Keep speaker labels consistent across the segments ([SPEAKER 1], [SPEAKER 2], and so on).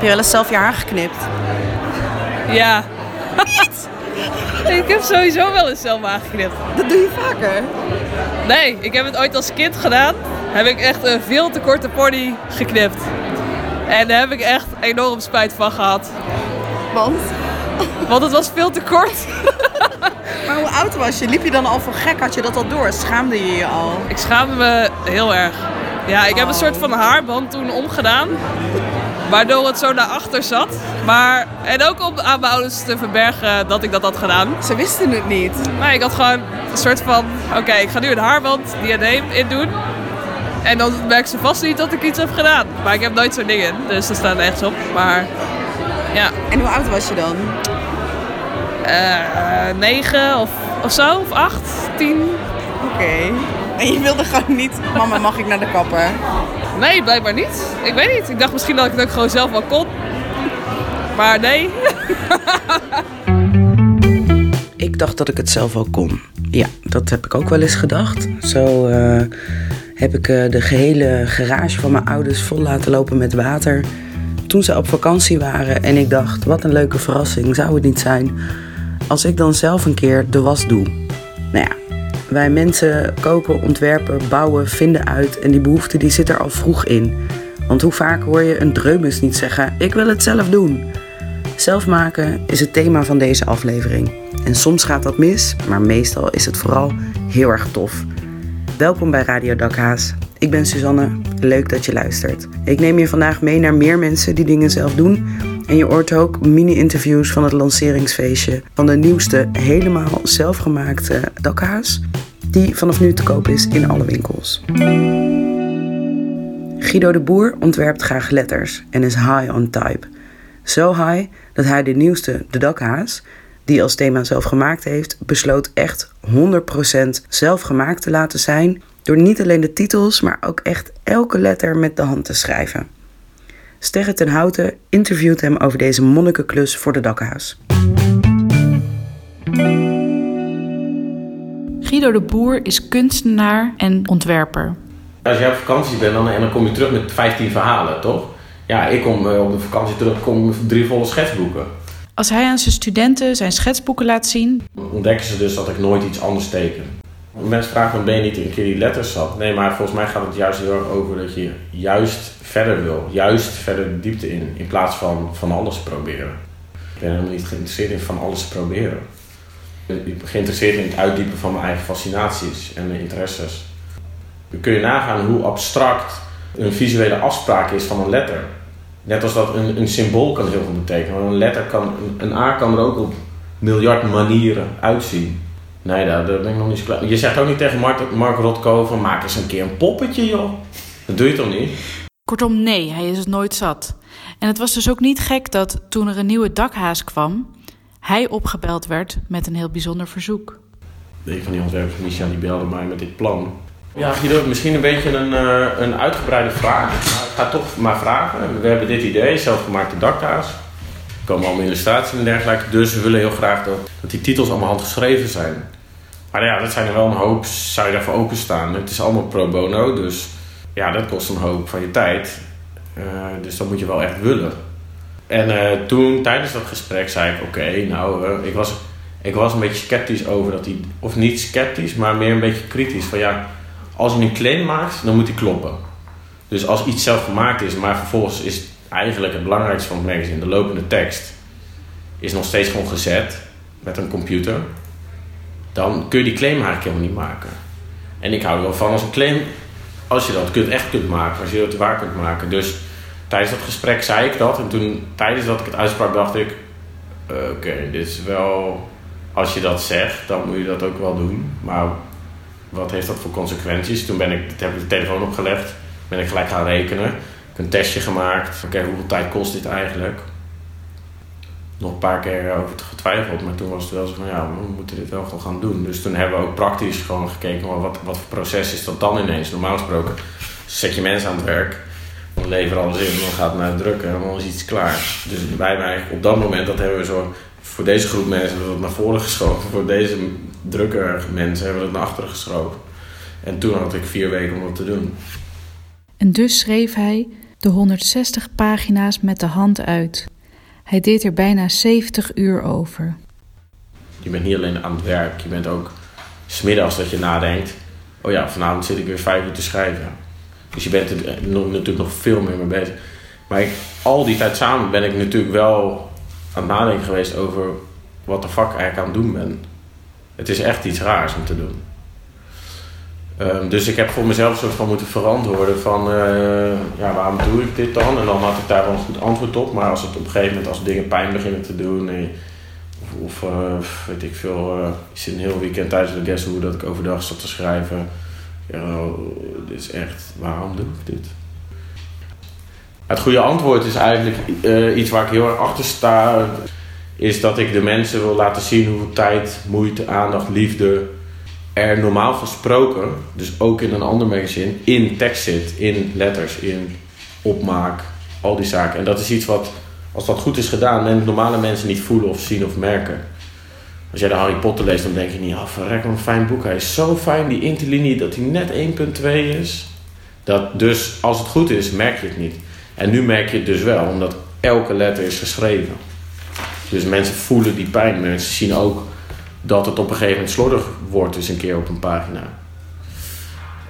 [SPEAKER 1] Heb je wel eens zelf je haar geknipt?
[SPEAKER 2] Ja. ik heb sowieso wel eens zelf aangeknipt.
[SPEAKER 1] Dat doe je vaker.
[SPEAKER 2] Nee, ik heb het ooit als kind gedaan. Heb ik echt een veel te korte pony geknipt. En daar heb ik echt enorm spijt van gehad.
[SPEAKER 1] Want?
[SPEAKER 2] Want het was veel te kort.
[SPEAKER 1] Maar hoe oud was je? Liep je dan al voor gek? Had je dat al door? Schaamde je je al?
[SPEAKER 2] Ik schaamde me heel erg. Ja, ik heb een soort van haarband toen omgedaan. Waardoor het zo naar achter zat. Maar, en ook om aan mijn ouders te verbergen dat ik dat had gedaan.
[SPEAKER 1] Ze wisten het niet.
[SPEAKER 2] Maar ik had gewoon een soort van... Oké, ik ga nu een haarband diadeem in doen. En dan merken ze vast niet dat ik iets heb gedaan. Maar ik heb nooit zo'n ding in. Dus dat staat nergens op. Maar ja,
[SPEAKER 1] En hoe oud was je dan?
[SPEAKER 2] negen of, of zo. Of acht, tien.
[SPEAKER 1] Oké. En je wilde gewoon niet, mama mag ik naar de kapper?
[SPEAKER 2] Nee, blijkbaar niet. Ik weet niet. Ik dacht misschien dat ik het ook gewoon zelf wel kon. Maar nee.
[SPEAKER 3] Ik dacht dat ik het zelf wel kon. Ja, dat heb ik ook wel eens gedacht. Zo eh, heb ik eh, de gehele garage van mijn ouders vol laten lopen met water. Toen ze op vakantie waren en ik dacht, wat een leuke verrassing zou het niet zijn als ik dan zelf een keer de was doe. Nou ja, wij mensen koken, ontwerpen, bouwen, vinden uit en die behoefte die zit er al vroeg in. Want hoe vaak hoor je een dreumes niet zeggen, ik wil het zelf doen. Zelf maken is het thema van deze aflevering. En soms gaat dat mis, maar meestal is het vooral heel erg tof. Welkom bij Radio Dakhaas. Ik ben Suzanne. Leuk dat je luistert. Ik neem je vandaag mee naar meer mensen die dingen zelf doen. En je hoort ook mini-interviews van het lanceringsfeestje van de nieuwste, helemaal zelfgemaakte dakhaas. Die vanaf nu te koop is in alle winkels. Guido de Boer ontwerpt graag letters en is high on type. Zo high dat hij de nieuwste, de dakhaas, die als thema zelf gemaakt heeft, besloot echt 100% zelf gemaakt te laten zijn. Door niet alleen de titels, maar ook echt elke letter met de hand te schrijven. Sterre ten Houten interviewt hem over deze monnikenklus voor de dakhaas.
[SPEAKER 4] Guido de Boer is kunstenaar en ontwerper.
[SPEAKER 5] Als jij op vakantie bent dan, en dan kom je terug met 15 verhalen, toch? Ja, ik kom eh, op de vakantie terug kom met drie volle schetsboeken.
[SPEAKER 4] Als hij aan zijn studenten zijn schetsboeken laat zien,
[SPEAKER 5] ontdekken ze dus dat ik nooit iets anders teken. Mensen vragen me, ben je niet een keer die letters zat? Nee, maar volgens mij gaat het juist heel erg over dat je juist verder wil. Juist verder de diepte in, in plaats van van alles proberen. Ik ben helemaal niet geïnteresseerd in van alles proberen. Ik ben geïnteresseerd in het uitdiepen van mijn eigen fascinaties en mijn interesses. Kun je nagaan hoe abstract een visuele afspraak is van een letter. Net als dat een, een symbool kan heel veel betekenen. Een letter kan, een A kan er ook op miljard manieren uitzien. Nee, daar, daar ben ik nog niet zo klaar. Je zegt ook niet tegen Mark, Mark Rotko van maak eens een keer een poppetje joh. Dat doe je toch niet?
[SPEAKER 4] kortom nee, hij is het nooit zat. En het was dus ook niet gek dat toen er een nieuwe dakhaas kwam, hij opgebeld werd met een heel bijzonder verzoek.
[SPEAKER 5] Een van die ontwerpers, Micha, die belde mij met dit plan. Ja, Guido, misschien een beetje een, eh, een uitgebreide vraag. Maar ik ga toch maar vragen. We hebben dit idee, zelfgemaakte daktaas. Komen allemaal illustraties en dergelijke. Dus we willen heel graag dat, die titels allemaal handgeschreven zijn. Maar ja, dat zijn er wel een hoop. Zou je daarvoor openstaan? Het is allemaal pro bono, dus ja, dat kost een hoop van je tijd. Eh, dus dat moet je wel echt willen. En eh, toen, tijdens dat gesprek, zei ik: Oké, nou, eh, ik, was, ik was een beetje sceptisch over dat hij. Of niet sceptisch, maar meer een beetje kritisch. Van ja, als je een claim maakt, dan moet die kloppen. Dus als iets zelf gemaakt is, maar vervolgens is eigenlijk het belangrijkste van het magazine, de lopende tekst, is nog steeds gewoon gezet met een computer. Dan kun je die claim eigenlijk helemaal niet maken. En ik hou er wel van als een claim, als je dat kunt, echt kunt maken, als je dat waar kunt maken. Dus tijdens dat gesprek zei ik dat. En toen, tijdens dat ik het uitsprak, dacht ik: eh, Oké, dit is wel. Als je dat zegt, dan moet je dat ook wel doen. Maar wat heeft dat voor consequenties? Toen ben ik, heb ik de telefoon opgelegd, ben ik gelijk gaan rekenen. Een testje gemaakt. Oké, hoeveel tijd kost dit eigenlijk? Nog een paar keer over te getwijfeld, maar toen was het wel zo van ja, we moeten dit wel gewoon gaan doen. Dus toen hebben we ook praktisch gewoon gekeken, maar wat, wat voor proces is dat dan ineens? Normaal gesproken zet je mensen aan het werk, dan leveren alles in, dan gaat het naar het drukken en dan is iets klaar. Dus wij hebben op dat moment, dat hebben we zo voor deze groep mensen hebben we dat naar voren geschoven. Voor deze drukker mensen hebben we het naar achteren geschoven. En toen had ik vier weken om dat te doen.
[SPEAKER 4] En dus schreef hij de 160 pagina's met de hand uit. Hij deed er bijna 70 uur over.
[SPEAKER 5] Je bent niet alleen aan het werk, je bent ook smiddags dat je nadenkt. Oh ja, vanavond zit ik weer vijf uur te schrijven. Dus je bent er natuurlijk nog veel meer mee bezig. Maar al die tijd samen ben ik natuurlijk wel aan het nadenken geweest over wat de fuck eigenlijk aan het doen ben. Het is echt iets raars om te doen. Um, dus ik heb voor mezelf soort van moeten verantwoorden van uh, ja, waarom doe ik dit dan? En dan had ik daar wel een goed antwoord op. Maar als het op een gegeven moment als dingen pijn beginnen te doen en, of, uh, weet ik veel, uh, ik zit een heel weekend tijdens de guest dat ik overdag zat te schrijven. Ja, dit is echt, waarom doe ik dit? Het goede antwoord is eigenlijk iets waar ik heel erg achter sta. Is dat ik de mensen wil laten zien hoeveel tijd, moeite, aandacht, liefde er normaal gesproken, dus ook in een ander magazine, in tekst zit, in letters, in opmaak, al die zaken. En dat is iets wat, als dat goed is gedaan, normale mensen niet voelen of zien of merken. Als jij de Harry Potter leest, dan denk je niet, ah, verrek, wat een fijn boek. Hij is zo fijn, die interlinie, dat hij net 1.2 is. Dat dus, als het goed is, merk je het niet. En nu merk je het dus wel, omdat elke letter is geschreven. Dus mensen voelen die pijn. Mensen zien ook dat het op een gegeven moment slordig wordt, dus een keer op een pagina.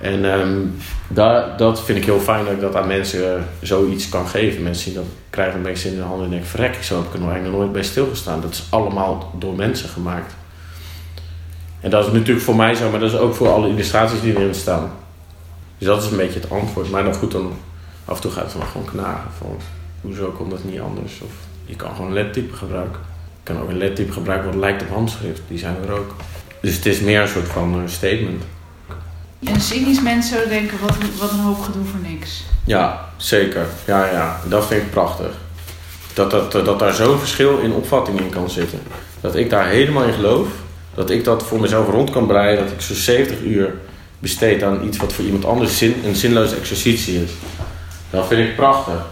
[SPEAKER 5] En um, dat, vind ik heel fijn dat ik dat aan mensen zoiets kan geven. Mensen zien dat, krijgen beetje in de handen en denken: verrek, zo heb ik er nog eigenlijk nooit bij stilgestaan. Dat is allemaal door mensen gemaakt. En dat is natuurlijk voor mij zo, maar dat is ook voor alle illustraties die erin staan. Dus dat is een beetje het antwoord. Maar dan goed, dan af en toe gaat het dan gewoon knagen. Van, hoezo komt dat niet anders? Of je kan gewoon een lettype gebruiken kan ook een lettertype gebruiken wat lijkt op handschrift. Die zijn er ook. Dus het is meer een soort van uh, statement.
[SPEAKER 4] En cynisch mensen zouden denken, wat, wat een hoop gedoe voor niks.
[SPEAKER 5] Ja, zeker. Ja, ja. Dat vind ik prachtig. Dat, dat, dat daar zo'n verschil in opvatting in kan zitten. Dat ik daar helemaal in geloof. Dat ik dat voor mezelf rond kan breien. Dat ik zo'n 70 uur besteed aan iets wat voor iemand anders zin, een zinloze exercitie is. Dat vind ik prachtig.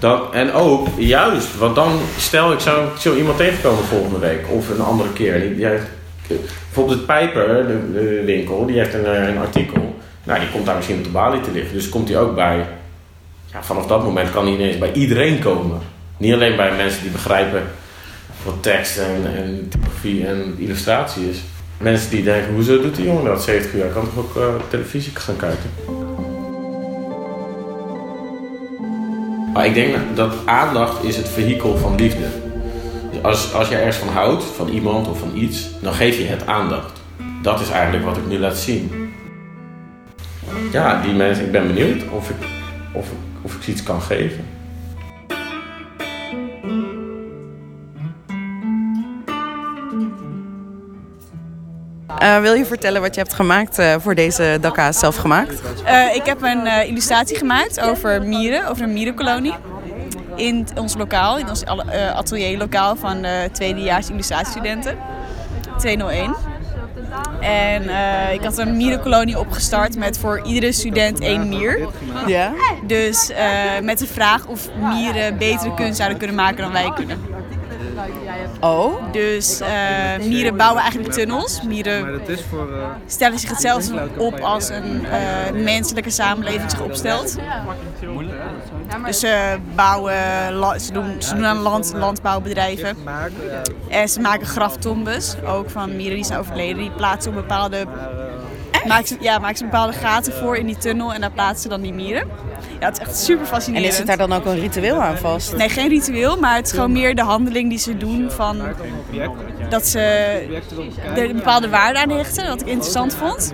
[SPEAKER 5] Dan, en ook, juist, want dan stel ik zou, zo iemand tegenkomen volgende week of een andere keer. Die, bijvoorbeeld het Pijper, de, winkel, die heeft een, eh, een artikel. Nou, die komt daar misschien op de balie te liggen. Dus komt hij ook bij. Ja, vanaf dat moment kan hij ineens bij iedereen komen. Niet alleen bij mensen die begrijpen wat tekst en, en typografie en illustratie is. Mensen die denken, hoezo doet die jongen dat 70 jaar? Kan toch ook uh, televisie gaan kijken? Maar ik denk dat aandacht is het vehikel van liefde. Dus als, als je ergens van houdt, van iemand of van iets, dan geef je het aandacht. Dat is eigenlijk wat ik nu laat zien. Ja, die mensen, ik ben benieuwd of ik, of, of ik iets kan geven.
[SPEAKER 1] Uh, wil je vertellen wat je hebt gemaakt uh, voor deze Dakka zelf gemaakt?
[SPEAKER 6] Uh, ik heb een illustratie gemaakt over mieren, over een mierenkolonie. In ons lokaal, in ons atelierlokaal van de tweedejaars illustratiestudenten. 201. En ik had een mierenkolonie opgestart met voor iedere student één mier.
[SPEAKER 1] Ja.
[SPEAKER 6] Dus met de vraag of mieren betere kunst zouden kunnen maken dan wij kunnen.
[SPEAKER 1] Oh?
[SPEAKER 6] Dus uh, mieren bouwen eigenlijk tunnels. Mieren stellen zich hetzelfde op als een uh, menselijke samenleving zich opstelt. Dus ze bouwen, ze doen, ze doen aan land, landbouwbedrijven. En ze maken graftombes, ook van mieren die zijn overleden. Die plaatsen op bepaalde Maak ze, ja, maak ze bepaalde gaten voor in die tunnel en daar plaatsen ze dan die mieren. Ja, het is echt super fascinerend.
[SPEAKER 1] En is het daar dan ook een ritueel aan vast?
[SPEAKER 6] Nee, geen ritueel, maar het is gewoon meer de handeling die ze doen van dat ze er een bepaalde waarde aan hechten, wat ik interessant vond.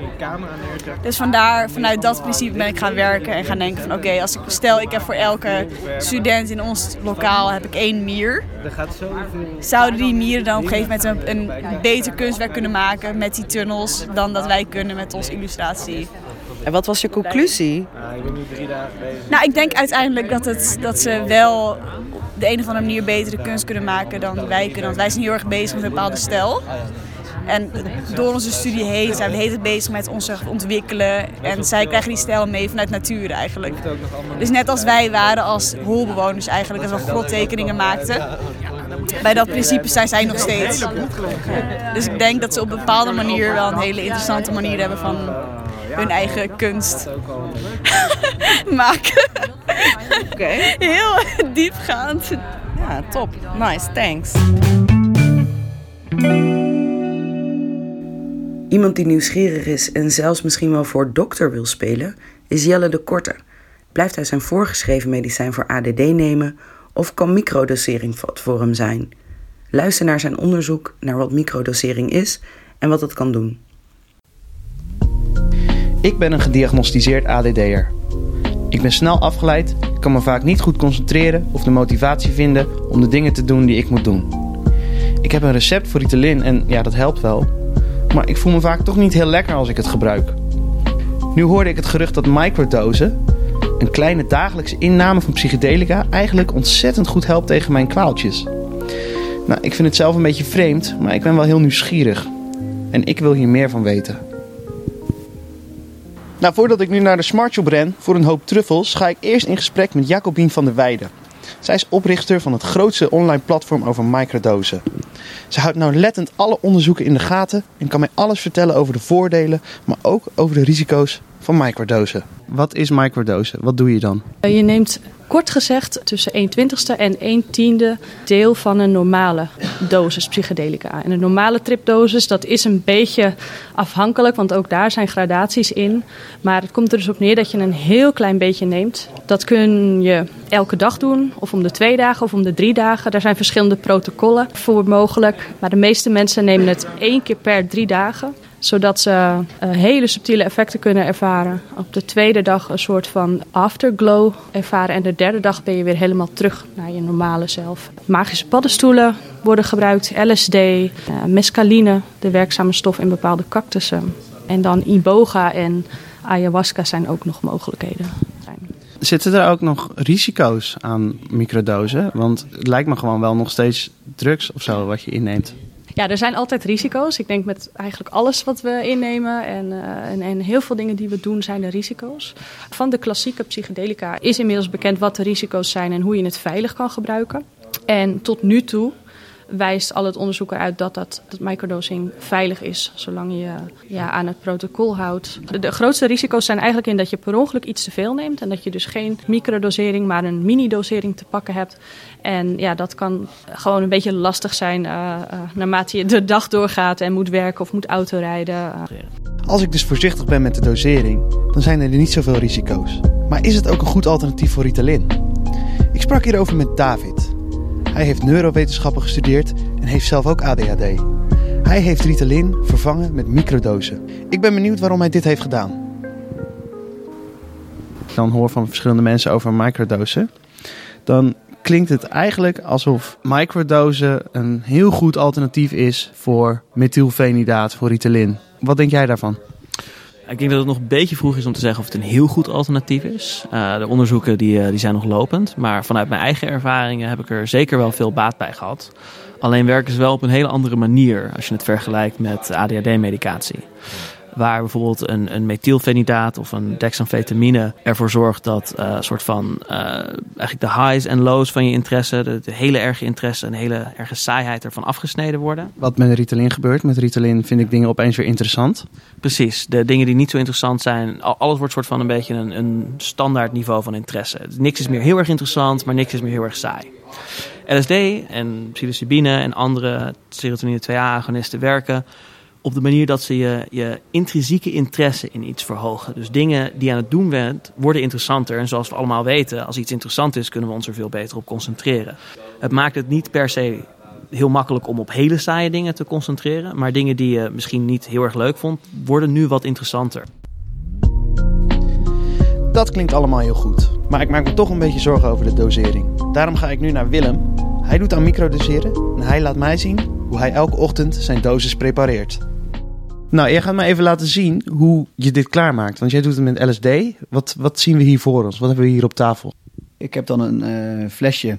[SPEAKER 6] Dus vandaar, vanuit dat principe ben ik gaan werken en gaan denken van oké, als ik stel ik heb voor elke student in ons lokaal heb ik één mier. Zouden die mieren dan op een gegeven moment een, een beter kunstwerk kunnen maken met die tunnels dan dat wij kunnen met onze illustratie?
[SPEAKER 1] En wat was je conclusie?
[SPEAKER 6] ik ben nu drie dagen bezig. Nou, ik denk uiteindelijk dat, het, dat ze wel op de een of andere manier betere kunst kunnen maken dan wij kunnen. Want wij zijn heel erg bezig met een bepaalde stijl. En door onze studie heen zijn we heel bezig met onszelf ontwikkelen. En zij krijgen die stijl mee vanuit natuur eigenlijk. Dus net als wij waren als holbewoners eigenlijk, dat we grottekeningen maakten. Bij dat principe zijn zij nog steeds. Dus ik denk dat ze op een bepaalde manier wel een hele interessante manier hebben van hun eigen kunst maken.
[SPEAKER 1] Oké.
[SPEAKER 6] Heel diepgaand.
[SPEAKER 1] Ja, top. Nice, thanks.
[SPEAKER 3] Iemand die nieuwsgierig is en zelfs misschien wel voor dokter wil spelen, is Jelle de Korte. Blijft hij zijn voorgeschreven medicijn voor ADD nemen of kan microdosering wat voor hem zijn? Luister naar zijn onderzoek naar wat microdosering is en wat het kan doen.
[SPEAKER 7] Ik ben een gediagnosticeerd ADD'er. Ik ben snel afgeleid, kan me vaak niet goed concentreren of de motivatie vinden om de dingen te doen die ik moet doen. Ik heb een recept voor Ritalin en ja, dat helpt wel. Maar ik voel me vaak toch niet heel lekker als ik het gebruik. Nu hoorde ik het gerucht dat microdosen, een kleine dagelijkse inname van psychedelica, eigenlijk ontzettend goed helpt tegen mijn kwaaltjes. Nou, ik vind het zelf een beetje vreemd, maar ik ben wel heel nieuwsgierig. En ik wil hier meer van weten. Nou, voordat ik nu naar de Smartshop ren voor een hoop truffels, ga ik eerst in gesprek met Jacobien van der Weijden. Zij is oprichter van het grootste online platform over microdosen. Ze houdt nauwlettend alle onderzoeken in de gaten en kan mij alles vertellen over de voordelen, maar ook over de risico's van microdosen. Wat is microdosen? Wat doe je dan?
[SPEAKER 8] Je neemt kort gezegd tussen 1 twintigste en 1 tiende deel van een normale dosis psychedelica. En een normale tripdosis, dat is een beetje afhankelijk, want ook daar zijn gradaties in. Maar het komt er dus op neer dat je een heel klein beetje neemt. Dat kun je elke dag doen, of om de twee dagen of om de drie dagen. Daar zijn verschillende protocollen voor mogelijk. Maar de meeste mensen nemen het één keer per drie dagen zodat ze uh, hele subtiele effecten kunnen ervaren. Op de tweede dag een soort van afterglow ervaren. En de derde dag ben je weer helemaal terug naar je normale zelf. Magische paddenstoelen worden gebruikt, LSD, uh, mescaline, de werkzame stof in bepaalde cactussen. En dan iboga en ayahuasca zijn ook nog mogelijkheden.
[SPEAKER 7] Zitten er ook nog risico's aan microdosen? Want het lijkt me gewoon wel nog steeds drugs of zo wat je inneemt.
[SPEAKER 8] Ja, er zijn altijd risico's. Ik denk met eigenlijk alles wat we innemen en, uh, en, en, heel veel dingen die we doen zijn er risico's. Van de klassieke psychedelica is inmiddels bekend wat de risico's zijn en hoe je het veilig kan gebruiken. En tot nu toe wijst al het onderzoek eruit dat, dat, dat microdosing veilig is, zolang je ja, aan het protocol houdt. De, grootste risico's zijn eigenlijk in dat je per ongeluk iets te veel neemt en dat je dus geen microdosering, maar een mini-dosering te pakken hebt. En ja, dat kan gewoon een beetje lastig zijn uh, uh, naarmate je de dag doorgaat en moet werken of moet autorijden.
[SPEAKER 7] Als ik dus voorzichtig ben met de dosering, dan zijn er niet zoveel risico's. Maar is het ook een goed alternatief voor Ritalin? Ik sprak hierover met David. Hij heeft neurowetenschappen gestudeerd en heeft zelf ook ADHD. Hij heeft Ritalin vervangen met microdosen. Ik ben benieuwd waarom hij dit heeft gedaan. Ik dan hoor van verschillende mensen over microdosen. Dan klinkt het eigenlijk alsof microdosen een heel goed alternatief is voor methylfenidaat, voor Ritalin. Wat denk jij daarvan?
[SPEAKER 9] Ik denk dat het nog een beetje vroeg is om te zeggen of het een heel goed alternatief is. Uh, de onderzoeken die, uh, die zijn nog lopend. Maar vanuit mijn eigen ervaringen heb ik er zeker wel veel baat bij gehad. Alleen werken ze wel op een hele andere manier als je het vergelijkt met ADHD-medicatie. Waar bijvoorbeeld een, een methylfenidaat of een dexamfetamine ervoor zorgt dat uh, soort van uh, eigenlijk de highs en lows van je interesse, de, de, hele erge interesse en de hele erge saaiheid ervan afgesneden worden.
[SPEAKER 7] Wat met Ritalin gebeurt, met Ritalin vind ik dingen opeens weer interessant.
[SPEAKER 9] Precies, de dingen die niet zo interessant zijn, alles wordt soort van een beetje een, een standaard niveau van interesse. Niks is meer heel erg interessant, maar niks is meer heel erg saai. LSD en psilocybine en andere serotonine 2A-agonisten werken op de manier dat ze je, je intrinsieke interesse in iets verhogen. Dus dingen die je aan het doen bent, worden interessanter. En zoals we allemaal weten, als iets interessant is, kunnen we ons er veel beter op concentreren. Het maakt het niet per se heel makkelijk om op hele saaie dingen te concentreren. Maar dingen die je misschien niet heel erg leuk vond, worden nu wat interessanter.
[SPEAKER 7] Dat klinkt allemaal heel goed. Maar ik maak me toch een beetje zorgen over de dosering. Daarom ga ik nu naar Willem. Hij doet aan microdoseren en hij laat mij zien hoe hij elke ochtend zijn dosis prepareert. Nou, jij gaat me even laten zien hoe je dit klaarmaakt. Want jij doet het met LSD. Wat, wat zien we hier voor ons? Wat hebben we hier op tafel?
[SPEAKER 10] Ik heb dan een uh, flesje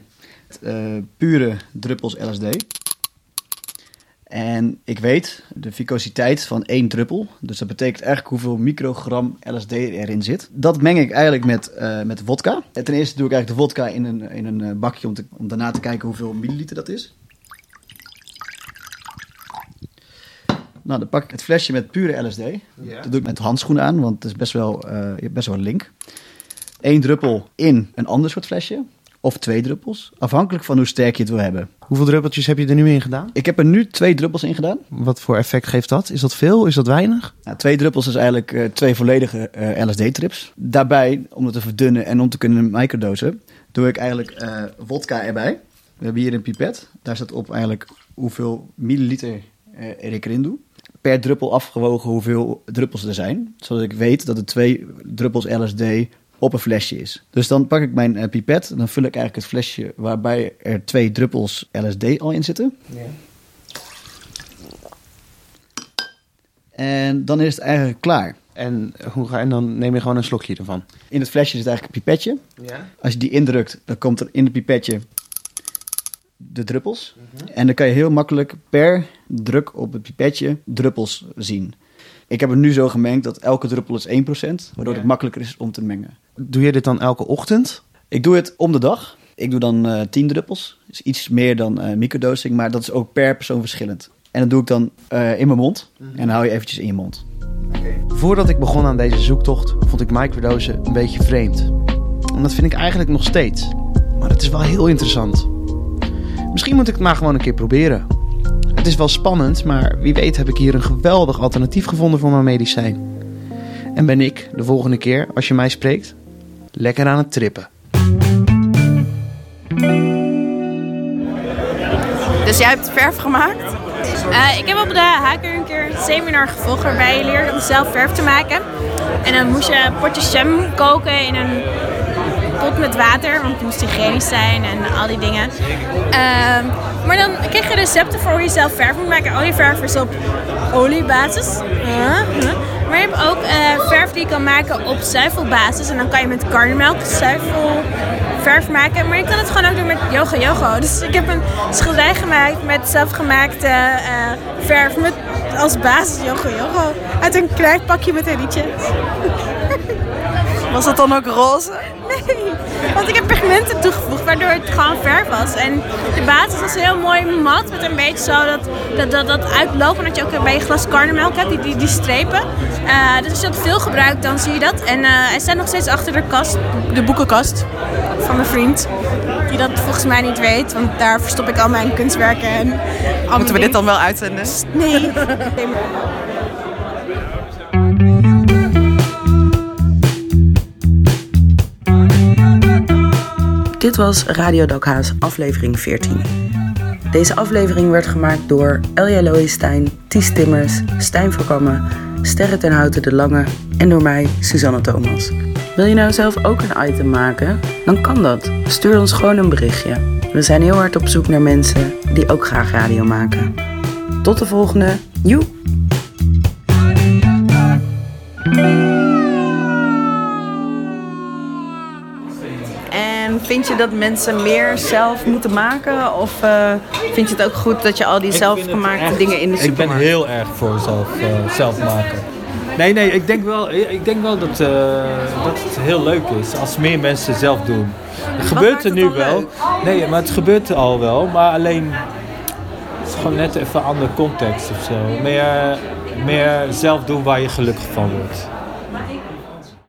[SPEAKER 10] uh, pure druppels LSD. En ik weet de vicositeit van één druppel. Dus dat betekent eigenlijk hoeveel microgram LSD erin zit. Dat meng ik eigenlijk met, uh, met vodka. En ten eerste doe ik eigenlijk de vodka in een, in een bakje om, om daarna te kijken hoeveel milliliter dat is. Nou, dan pak ik het flesje met pure LSD. Dat doe ik met handschoenen aan, want het is best wel, eh, je hebt best wel een link. Eén druppel in een ander soort flesje. Of twee druppels. Afhankelijk van hoe sterk je het wil hebben.
[SPEAKER 7] Hoeveel druppeltjes heb je er nu in gedaan?
[SPEAKER 10] Ik heb er nu twee druppels in gedaan.
[SPEAKER 7] Wat voor effect geeft dat? Is dat veel? Is dat weinig?
[SPEAKER 10] Nou, twee druppels is eigenlijk eh, twee volledige eh, LSD-trips. Daarbij, om het te verdunnen en om te kunnen microdosen, doe ik eigenlijk wodka erbij. We hebben hier een pipet. Daar staat op eigenlijk hoeveel milliliter ik erin doe. Per druppel afgewogen hoeveel druppels er zijn. Zodat ik weet dat het twee druppels LSD op een flesje is. Dus dan pak ik mijn eh, pipet. En dan vul ik eigenlijk het flesje waarbij er twee druppels LSD al in zitten. En dan is het eigenlijk klaar.
[SPEAKER 7] En, hoe ga, en dan neem je gewoon een slokje ervan.
[SPEAKER 10] In het flesje zit eigenlijk een pipetje.
[SPEAKER 7] Ja.
[SPEAKER 10] Als je die indrukt, dan komt er in het pipetje de druppels. En dan kan je heel makkelijk per druk op het pipetje druppels zien. Ik heb het nu zo gemengd dat elke druppel is 1%, waardoor
[SPEAKER 7] Ja.
[SPEAKER 10] het makkelijker is om te mengen.
[SPEAKER 7] Doe je dit dan elke ochtend?
[SPEAKER 10] Ik doe het om de dag. Ik doe dan eh 10 druppels. is iets meer dan eh microdosing, maar dat is ook per persoon verschillend. En dat doe ik dan eh, in mijn mond. En dan hou je eventjes in je mond.
[SPEAKER 7] Voordat ik begon aan deze zoektocht, vond ik microdosen een beetje vreemd. En dat vind ik eigenlijk nog steeds. Maar het is wel heel interessant. Misschien moet ik het maar gewoon een keer proberen. Het is wel spannend, maar wie weet heb ik hier een geweldig alternatief gevonden voor mijn medicijn. En ben ik, de volgende keer, als je mij spreekt, lekker aan het trippen.
[SPEAKER 1] Dus jij hebt verf gemaakt?
[SPEAKER 11] Eh, ik heb op de HQ een keer een seminar gevolgd waarbij je leerde om zelf verf te maken. En dan moest je potjes jam koken in een pot met water, want het moest hygiënisch zijn en al die dingen. Ehm, maar dan kreeg je recepten voor hoe je zelf verf moet maken. Olieverf is op oliebasis. Maar je hebt ook eh, verf die je kan maken op zuivelbasis. En dan kan je met karnemelk zuivel verf maken. Maar je kan het gewoon ook doen met yoga yoga. Dus ik heb een schilderij gemaakt met zelfgemaakte eh, verf met als basis yoga yoga. Uit een klein pakje met een.
[SPEAKER 1] Was dat dan ook roze?
[SPEAKER 11] Nee, want ik heb pigmenten toegevoegd waardoor het gewoon verf was. En de basis was heel mooi mat met een beetje zo dat, dat, dat, dat uitlopen. Dat je ook bij je glas karnemelk hebt, die, die, die strepen. Eh, dus als je dat veel gebruikt, dan zie je dat. En eh, hij staat nog steeds achter de kast, de boekenkast van mijn vriend. Die dat volgens mij niet weet, want daar verstop ik al mijn kunstwerken. En
[SPEAKER 1] Moeten we dit dan wel uitzenden?
[SPEAKER 11] Nee.
[SPEAKER 3] Dit was Radio Dakhaas aflevering 14. Deze aflevering werd gemaakt door Elja Loeistijn, Ties Timmers, Stijn Verkammen, Sterre ten Houten de Lange en door mij, Suzanne Thomas. Wil je nou zelf ook een item maken? Dan kan dat. Stuur ons gewoon een berichtje. We zijn heel hard op zoek naar mensen die ook graag radio maken. Tot de volgende. Joe!
[SPEAKER 1] Vind je dat mensen meer zelf moeten maken? Of eh, vind je het ook goed dat je al die zelfgemaakte dingen in de
[SPEAKER 12] Ik ben
[SPEAKER 1] supermarkt...
[SPEAKER 12] heel erg voor zelf, eh, zelf maken. Nee, nee, ik denk wel, ik denk wel dat, eh, dat het heel leuk is als meer mensen zelf doen. Het gebeurt er nu wel.
[SPEAKER 1] leuk?
[SPEAKER 12] Nee, maar het gebeurt al wel, maar alleen het is gewoon net even een andere context of zo. Meer, meer zelf doen waar je gelukkig van wordt.